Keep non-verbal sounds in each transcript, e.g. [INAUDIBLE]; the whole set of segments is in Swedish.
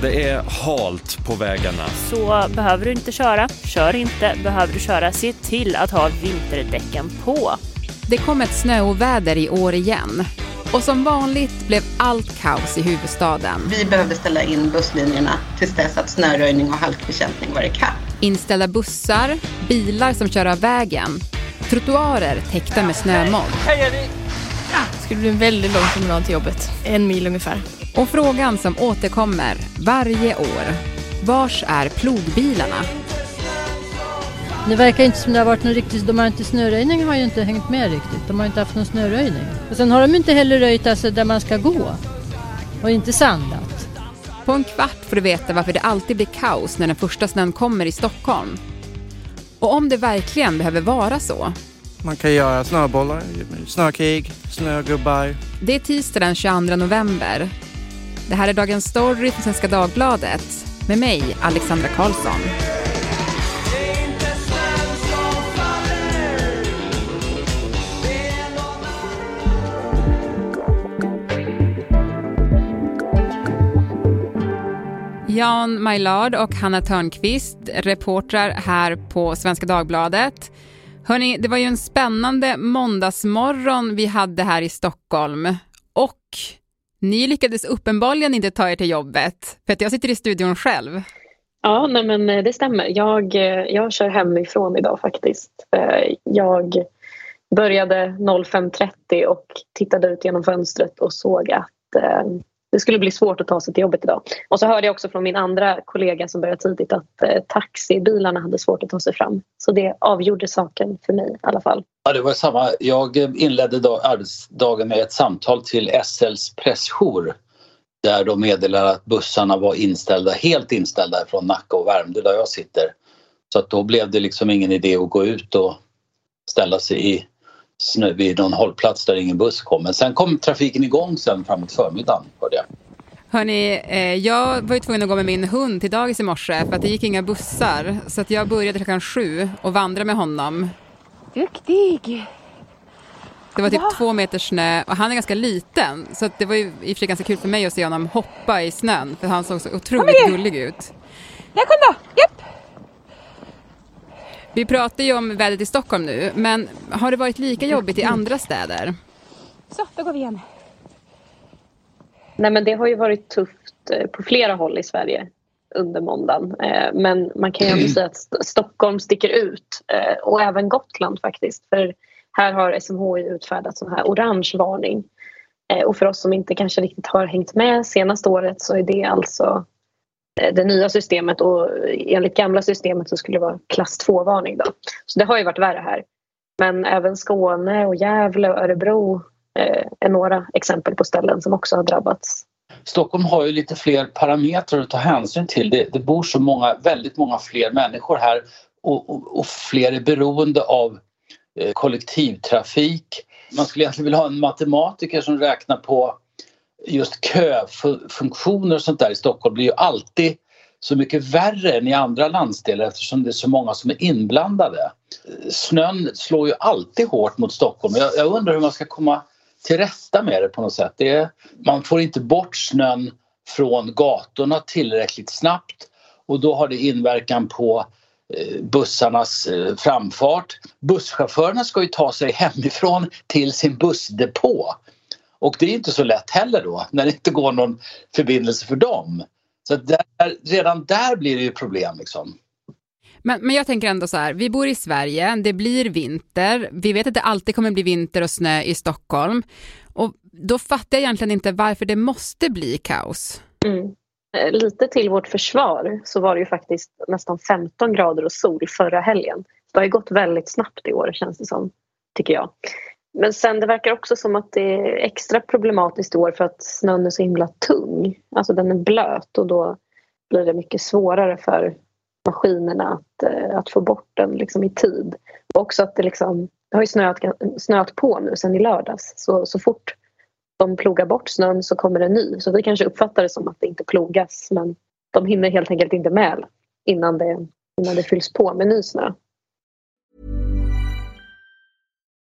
Det är halt på vägarna. Så behöver du inte köra, kör inte. Behöver du köra, se till att ha vinterdäcken på. Det kom ett snöoväder i år igen. Och som vanligt blev allt kaos i huvudstaden. Vi behövde ställa in busslinjerna tills dess att snöröjning och halkbekämpning var ikapp. Inställda bussar, bilar som kör av vägen, trottoarer täckta med snömodd. Det skulle bli en väldigt lång promenad till jobbet. En mil ungefär. Och frågan som återkommer varje år. Vars är plogbilarna? Det verkar inte som det har varit någon riktigt, de har inte snöröjning har ju inte hängt med riktigt. De har inte haft någon snöröjning. Och sen har de inte heller röjt alltså där man ska gå. Och inte sandat. På en kvart får du veta varför det alltid blir kaos när den första snön kommer i Stockholm. Och om det verkligen behöver vara så. Man kan göra snöbollar, snökrig, snögubbar. Det är tisdag den 22 november. Det här är Dagens Story från Svenska Dagbladet med mig, Alexandra Karlsson. Jan Majlard och Hanna Törnqvist, reportrar här på Svenska Dagbladet. Hörni, det var ju en spännande måndagsmorgon vi hade här i Stockholm. Och ni lyckades uppenbarligen inte ta er till jobbet, för att jag sitter i studion själv. Ja, nej men eh, det stämmer. Jag, eh, jag kör hemifrån idag faktiskt. Eh, jag började 05.30 och tittade ut genom fönstret och såg att det skulle bli svårt att ta sig till jobbet idag. Och så hörde jag också från min andra kollega som började tidigt att eh, taxibilarna hade svårt att ta sig fram. Så det avgjorde saken för mig i alla fall. Ja, det var samma. Jag eh, inledde dag, arbetsdagen med ett samtal till SLs pressjour där de meddelade att bussarna var inställda, helt inställda från Nacka och Värmdö där jag sitter. Så att då blev det liksom ingen idé att gå ut och ställa sig i snö vid någon hållplats där ingen buss kom. Men sen kom trafiken igång sen framåt förmiddagen hörde jag. Hörni, eh, jag var ju tvungen att gå med min hund till dagis i morse för att det gick inga bussar. Så att jag började klockan sju och vandra med honom. Duktig! Det var typ Va? två meter snö och han är ganska liten. Så att det var ju i och för sig ganska kul för mig att se honom hoppa i snön för han såg så otroligt gullig ut. Där kom då! Japp! Vi pratar ju om vädret i Stockholm nu, men har det varit lika jobbigt i andra städer? Så, då går vi igen. Nej men det har ju varit tufft eh, på flera håll i Sverige under måndagen. Eh, men man kan ju ändå säga att Stockholm sticker ut eh, och även Gotland faktiskt. För här har SMHI utfärdat sån här orange varning. Och för oss som inte kanske riktigt har hängt med senaste året så är det alltså det nya systemet och enligt gamla systemet så skulle det vara klass 2-varning. Då. Så det har ju varit värre här. Men även Skåne och Gävle och Örebro eh, är några exempel på ställen som också har drabbats. Stockholm har ju lite fler parametrar att ta hänsyn till. Det, det bor så många, väldigt många fler människor här och, och, och fler är beroende av eh, kollektivtrafik. Man skulle egentligen vilja ha en matematiker som räknar på just köfunktioner och sånt där i Stockholm blir ju alltid så mycket värre än i andra landsdelar eftersom det är så många som är inblandade. Snön slår ju alltid hårt mot Stockholm. Jag, jag undrar hur man ska komma till rätta med det på något sätt. Det är, man får inte bort snön från gatorna tillräckligt snabbt och då har det inverkan på eh, bussarnas eh, framfart. Busschaufförerna ska ju ta sig hemifrån till sin bussdepå och det är inte så lätt heller då när det inte går någon förbindelse för dem. Så där, redan där blir det ju problem liksom. Men, men jag tänker ändå så här, vi bor i Sverige, det blir vinter, vi vet att det alltid kommer bli vinter och snö i Stockholm. Och då fattar jag egentligen inte varför det måste bli kaos. Mm. Eh, lite till vårt försvar så var det ju faktiskt nästan 15 grader och sol förra helgen. Det har ju gått väldigt snabbt i år känns det som, tycker jag. Men sen det verkar också som att det är extra problematiskt i år för att snön är så himla tung. Alltså den är blöt och då blir det mycket svårare för maskinerna att, eh, att få bort den liksom i tid. Och också att det, liksom, det har ju snöat, snöat på nu sen i lördags. Så, så fort de plogar bort snön så kommer det ny. Så vi kanske uppfattar det som att det inte plogas men de hinner helt enkelt inte med innan det, innan det fylls på med ny snö.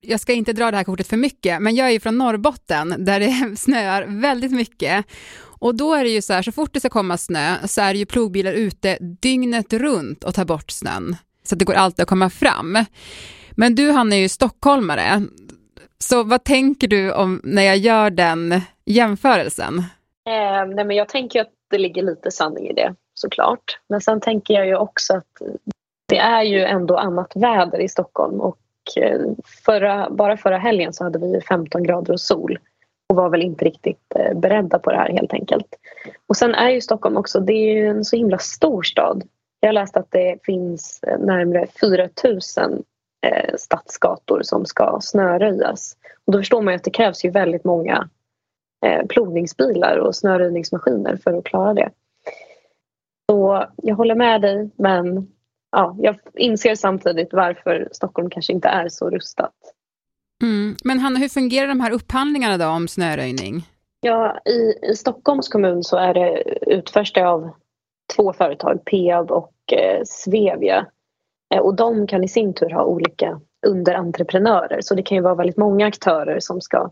Jag ska inte dra det här kortet för mycket, men jag är ju från Norrbotten där det [LAUGHS] snöar väldigt mycket. Och då är det ju så här, så fort det ska komma snö så är det ju plogbilar ute dygnet runt och tar bort snön. Så att det går alltid att komma fram. Men du Hanna är ju stockholmare. Så vad tänker du om när jag gör den jämförelsen? Eh, nej men jag tänker att det ligger lite sanning i det såklart. Men sen tänker jag ju också att det är ju ändå annat väder i Stockholm och Eh, förra, bara förra helgen så hade vi 15 grader och sol och var väl inte riktigt eh, beredda på det här helt enkelt. Och sen är ju Stockholm också, det är ju en så himla stor stad. Jag läste att det finns eh, närmare 4000 eh, stadsgator som ska snöröjas. Och då förstår man ju att det krävs ju väldigt många eh, plogningsbilar och snöröjningsmaskiner för att klara det. Så jag håller med dig men ja, jag inser samtidigt varför Stockholm kanske inte är så rustat. Mm. Men Hanna, hur fungerar de här upphandlingarna då om snöröjning? Ja, i, i Stockholms kommun så är det utförs det av två företag, Peab och eh, Svevia. Eh, och de kan i sin tur ha olika underentreprenörer så det kan ju vara väldigt många aktörer som ska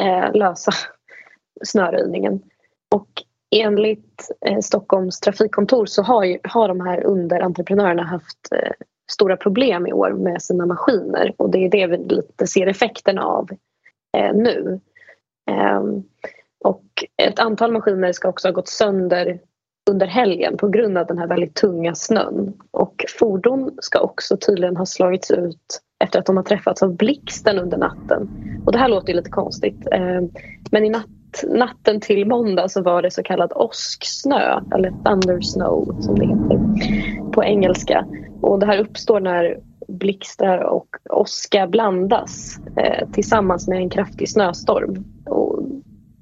eh, lösa [LAUGHS] snöröjningen. Och enligt eh, Stockholms trafikkontor så har, ju, har de här underentreprenörerna haft eh, stora problem i år med sina maskiner och det är det vi lite ser effekterna av eh, nu. Ehm, och ett antal maskiner ska också ha gått sönder under helgen på grund av den här väldigt tunga snön. Och fordon ska också tydligen ha slagits ut efter att de har träffats av blixten under natten. Och det här låter ju lite konstigt. Ehm, men i natt, natten till måndag så var det så kallad åsksnö, eller thunder snow som det heter på engelska. Och det här uppstår när blixtar och åska blandas eh, tillsammans med en kraftig snöstorm. Och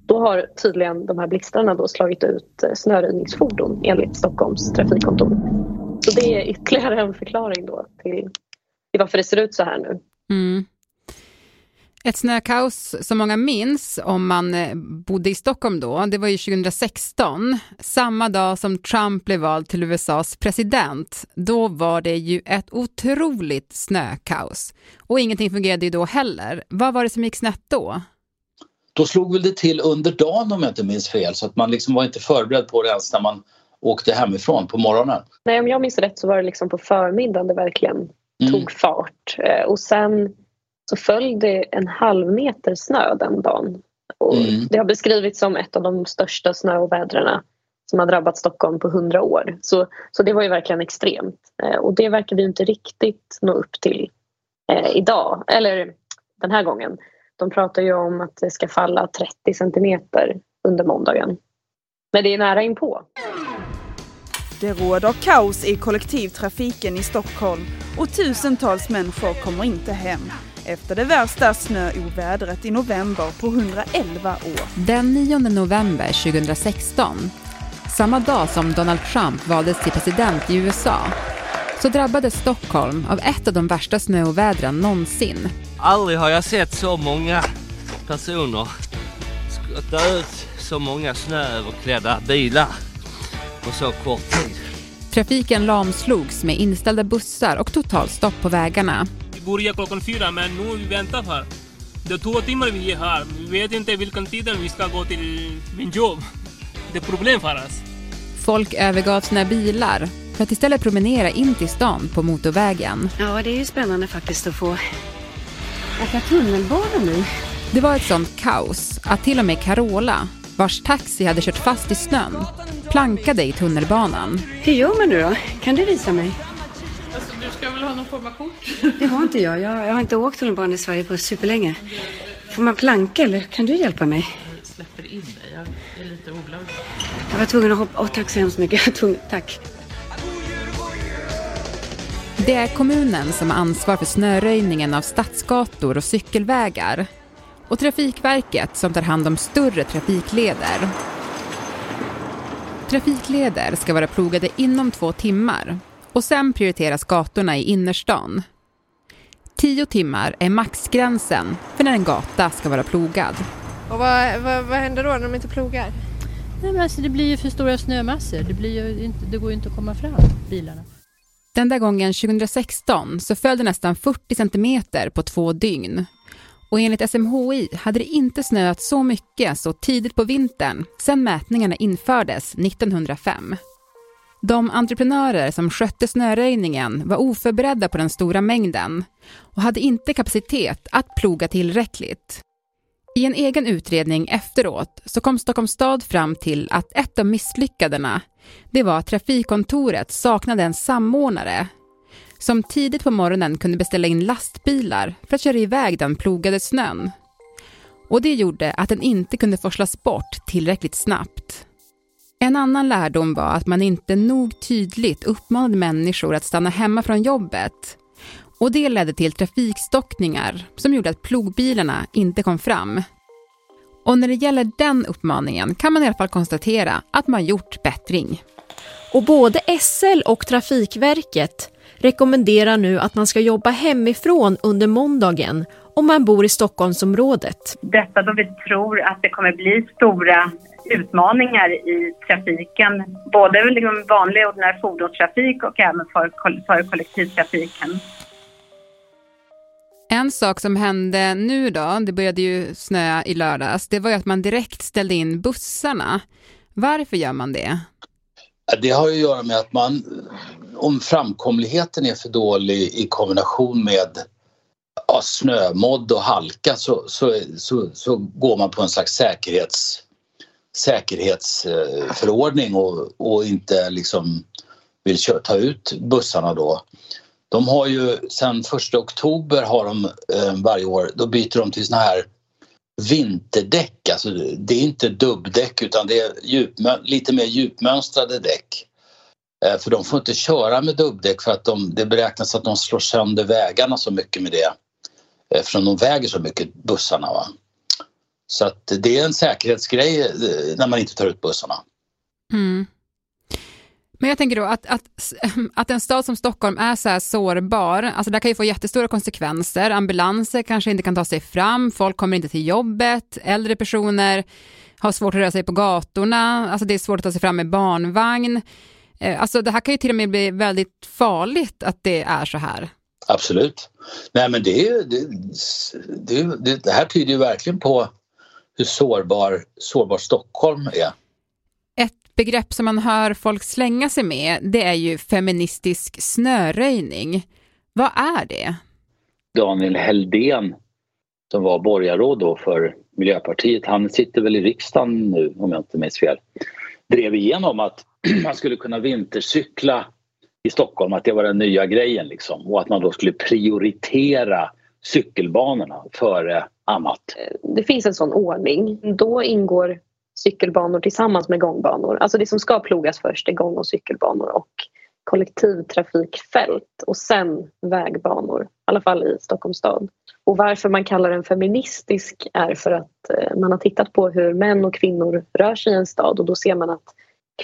då har tydligen de här blixtarna då slagit ut eh, snöröjningsfordon enligt Stockholms trafikkontor. Så det är ytterligare en förklaring då till, till varför det ser ut så här nu. Mm. Ett snökaos som många minns om man eh, bodde i Stockholm då, det var ju 2016, samma dag som Trump blev vald till USAs president. Då var det ju ett otroligt snökaos och ingenting fungerade ju då heller. Vad var det som gick snett då? Då slog väl det till under dagen om jag inte minns fel så att man liksom var inte förberedd på det ens när man åkte hemifrån på morgonen. Nej, om jag minns rätt så var det liksom på förmiddagen det verkligen mm. tog fart eh, och sen så föll det en halv meter snö den dagen. Och mm. Det har beskrivits som ett av de största snöovädren som har drabbat Stockholm på hundra år. Så, så det var ju verkligen extremt. Eh, och det verkar vi inte riktigt nå upp till eh, idag, eller den här gången. De pratar ju om att det ska falla 30 centimeter under måndagen. Men det är nära inpå. Det råder kaos i kollektivtrafiken i Stockholm och tusentals människor kommer inte hem efter det värsta snöovädret i november på 111 år. Den 9 november 2016, samma dag som Donald Trump valdes till president i USA, så drabbades Stockholm av ett av de värsta snöovädren någonsin. Aldrig har jag sett så många personer skotta ut så många snööverklädda bilar på så kort tid. Trafiken lamslogs med inställda bussar och totalstopp på vägarna börjar klockan fyra men nu vi väntar här. Det är två timmar vi är här. Vi vet inte vilken tid vi ska gå till min jobb. Det är problem för oss. Folk övergav sina bilar för att istället promenera in till stan på motorvägen. Ja, det är ju spännande faktiskt att få åka tunnelbana nu. Det var ett sånt kaos att till och med Carola, vars taxi hade kört fast i snön, plankade i tunnelbanan. Hur gör man nu då? Kan du visa mig? Väl ha någon form av kort? Det har inte jag. Jag, jag har inte åkt tunnelbana i Sverige på superlänge. Får man planka eller kan du hjälpa mig? Jag släpper in dig. Jag är lite oglad. Jag var tvungen att hoppa. oh, tack så hemskt mycket. Tvungen... Tack. Det är kommunen som har ansvar för snöröjningen av stadsgator och cykelvägar och Trafikverket som tar hand om större trafikleder. Trafikleder ska vara plogade inom två timmar och sen prioriteras gatorna i innerstan. Tio timmar är maxgränsen för när en gata ska vara plogad. Och vad, vad, vad händer då när de inte plogar? Nej, men alltså, det blir ju för stora snömassor. Det, blir ju inte, det går ju inte att komma fram, bilarna. Den där gången 2016 så föll det nästan 40 centimeter på två dygn. Och enligt SMHI hade det inte snöat så mycket så tidigt på vintern sedan mätningarna infördes 1905. De entreprenörer som skötte snöröjningen var oförberedda på den stora mängden och hade inte kapacitet att ploga tillräckligt. I en egen utredning efteråt så kom Stockholms stad fram till att ett av misslyckandena det var att trafikkontoret saknade en samordnare som tidigt på morgonen kunde beställa in lastbilar för att köra iväg den plogade snön. Och det gjorde att den inte kunde forslas bort tillräckligt snabbt. En annan lärdom var att man inte nog tydligt uppmanade människor att stanna hemma från jobbet. Och det ledde till trafikstockningar som gjorde att plogbilarna inte kom fram. Och när det gäller den uppmaningen kan man i alla fall konstatera att man gjort bättring. Och både SL och Trafikverket rekommenderar nu att man ska jobba hemifrån under måndagen om man bor i Stockholmsområdet. Detta då vi tror att det kommer bli stora utmaningar i trafiken, både liksom vanlig ordinär fordonstrafik och även för, för kollektivtrafiken. En sak som hände nu då, det började ju snöa i lördags, det var ju att man direkt ställde in bussarna. Varför gör man det? Det har ju att göra med att man, om framkomligheten är för dålig i kombination med ja, snömodd och halka så, så, så, så, går man på en slags säkerhets, säkerhetsförordning och, och inte liksom vill ta ut bussarna då. De har ju sen 1 oktober har de eh, varje år, då byter de till såna här vinterdäck. Alltså det är inte dubbdäck utan det är djup, lite mer djupmönstrade däck. Eh, för de får inte köra med dubbdäck för att de, det beräknas att de slår sönder vägarna så mycket med det. Eftersom de väger så mycket, bussarna. Va? Så att det är en säkerhetsgrej eh, när man inte tar ut bussarna. Mm. Men jag tänker då att, att, att en stad som Stockholm är så här sårbar, alltså det kan ju få jättestora konsekvenser. Ambulanser kanske inte kan ta sig fram, folk kommer inte till jobbet, äldre personer har svårt att röra sig på gatorna, alltså det är svårt att ta sig fram med barnvagn. Eh, alltså det här kan ju till och med bli väldigt farligt att det är så här. Absolut. Nej men det, är, det, det, det här tyder ju verkligen på hur sårbar, sårbar Stockholm är begrepp som man hör folk slänga sig med, det är ju feministisk snöröjning. Vad är det? Daniel Heldén, som var borgarråd då för Miljöpartiet, han sitter väl i riksdagen nu om jag inte minns fel, drev igenom att [CLEARS THROAT] man skulle kunna vintercykla i Stockholm, att det var den nya grejen liksom och att man då skulle prioritera cykelbanorna före annat. Det finns en sån ordning. Då ingår cykelbanor tillsammans med gångbanor. Alltså det som ska plogas först är gång och cykelbanor och kollektivtrafikfält och sen vägbanor, i alla fall i Stockholms stad. Och varför man kallar den feministisk är för att eh, man har tittat på hur män och kvinnor rör sig i en stad och då ser man att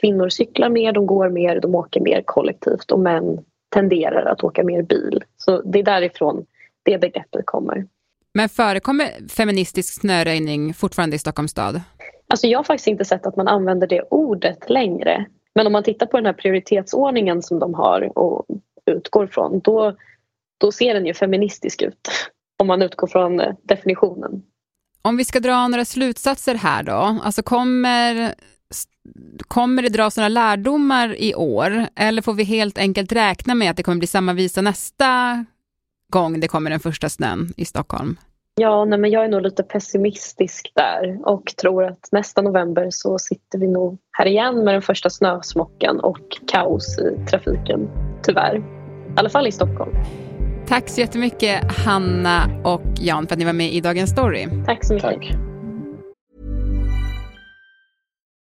kvinnor cyklar mer, de går mer, de åker mer kollektivt och män tenderar att åka mer bil. Så det är därifrån det begreppet kommer. Men förekommer feministisk snöröjning fortfarande i Stockholms stad? Alltså jag har faktiskt inte sett att man använder det ordet längre. Men om man tittar på den här prioritetsordningen som de har och utgår från då, då ser den ju feministisk ut. [LAUGHS] Om man utgår från eh, definitionen. Om vi ska dra några slutsatser här då. Alltså kommer, kommer det dras några lärdomar i år? Eller får vi helt enkelt räkna med att det kommer bli samma visa nästa gång det kommer den första snön i Stockholm? Ja, nej, men jag är nog lite pessimistisk där och tror att nästa november så sitter vi nog här igen med den första snösmockan och kaos i trafiken. Tyvärr. I alla fall i Stockholm. Tack så jättemycket Hanna och Jan för att ni var med i Dagens Story. Tack så mycket. Tack.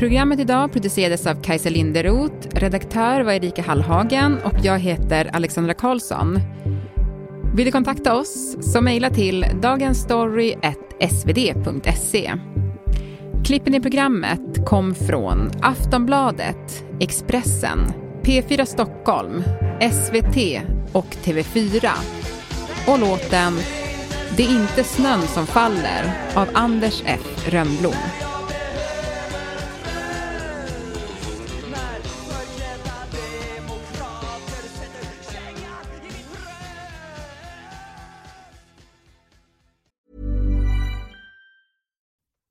Programmet idag producerades av Kajsa Linderoth, redaktör var Erika Hallhagen och jag heter Alexandra Karlsson. Vill du kontakta oss så mejla till dagensstory.svd.se. Klippen i programmet kom från Aftonbladet, Expressen, P4 Stockholm, SVT och TV4. Och låten Det är inte snön som faller av Anders F Rönnblom.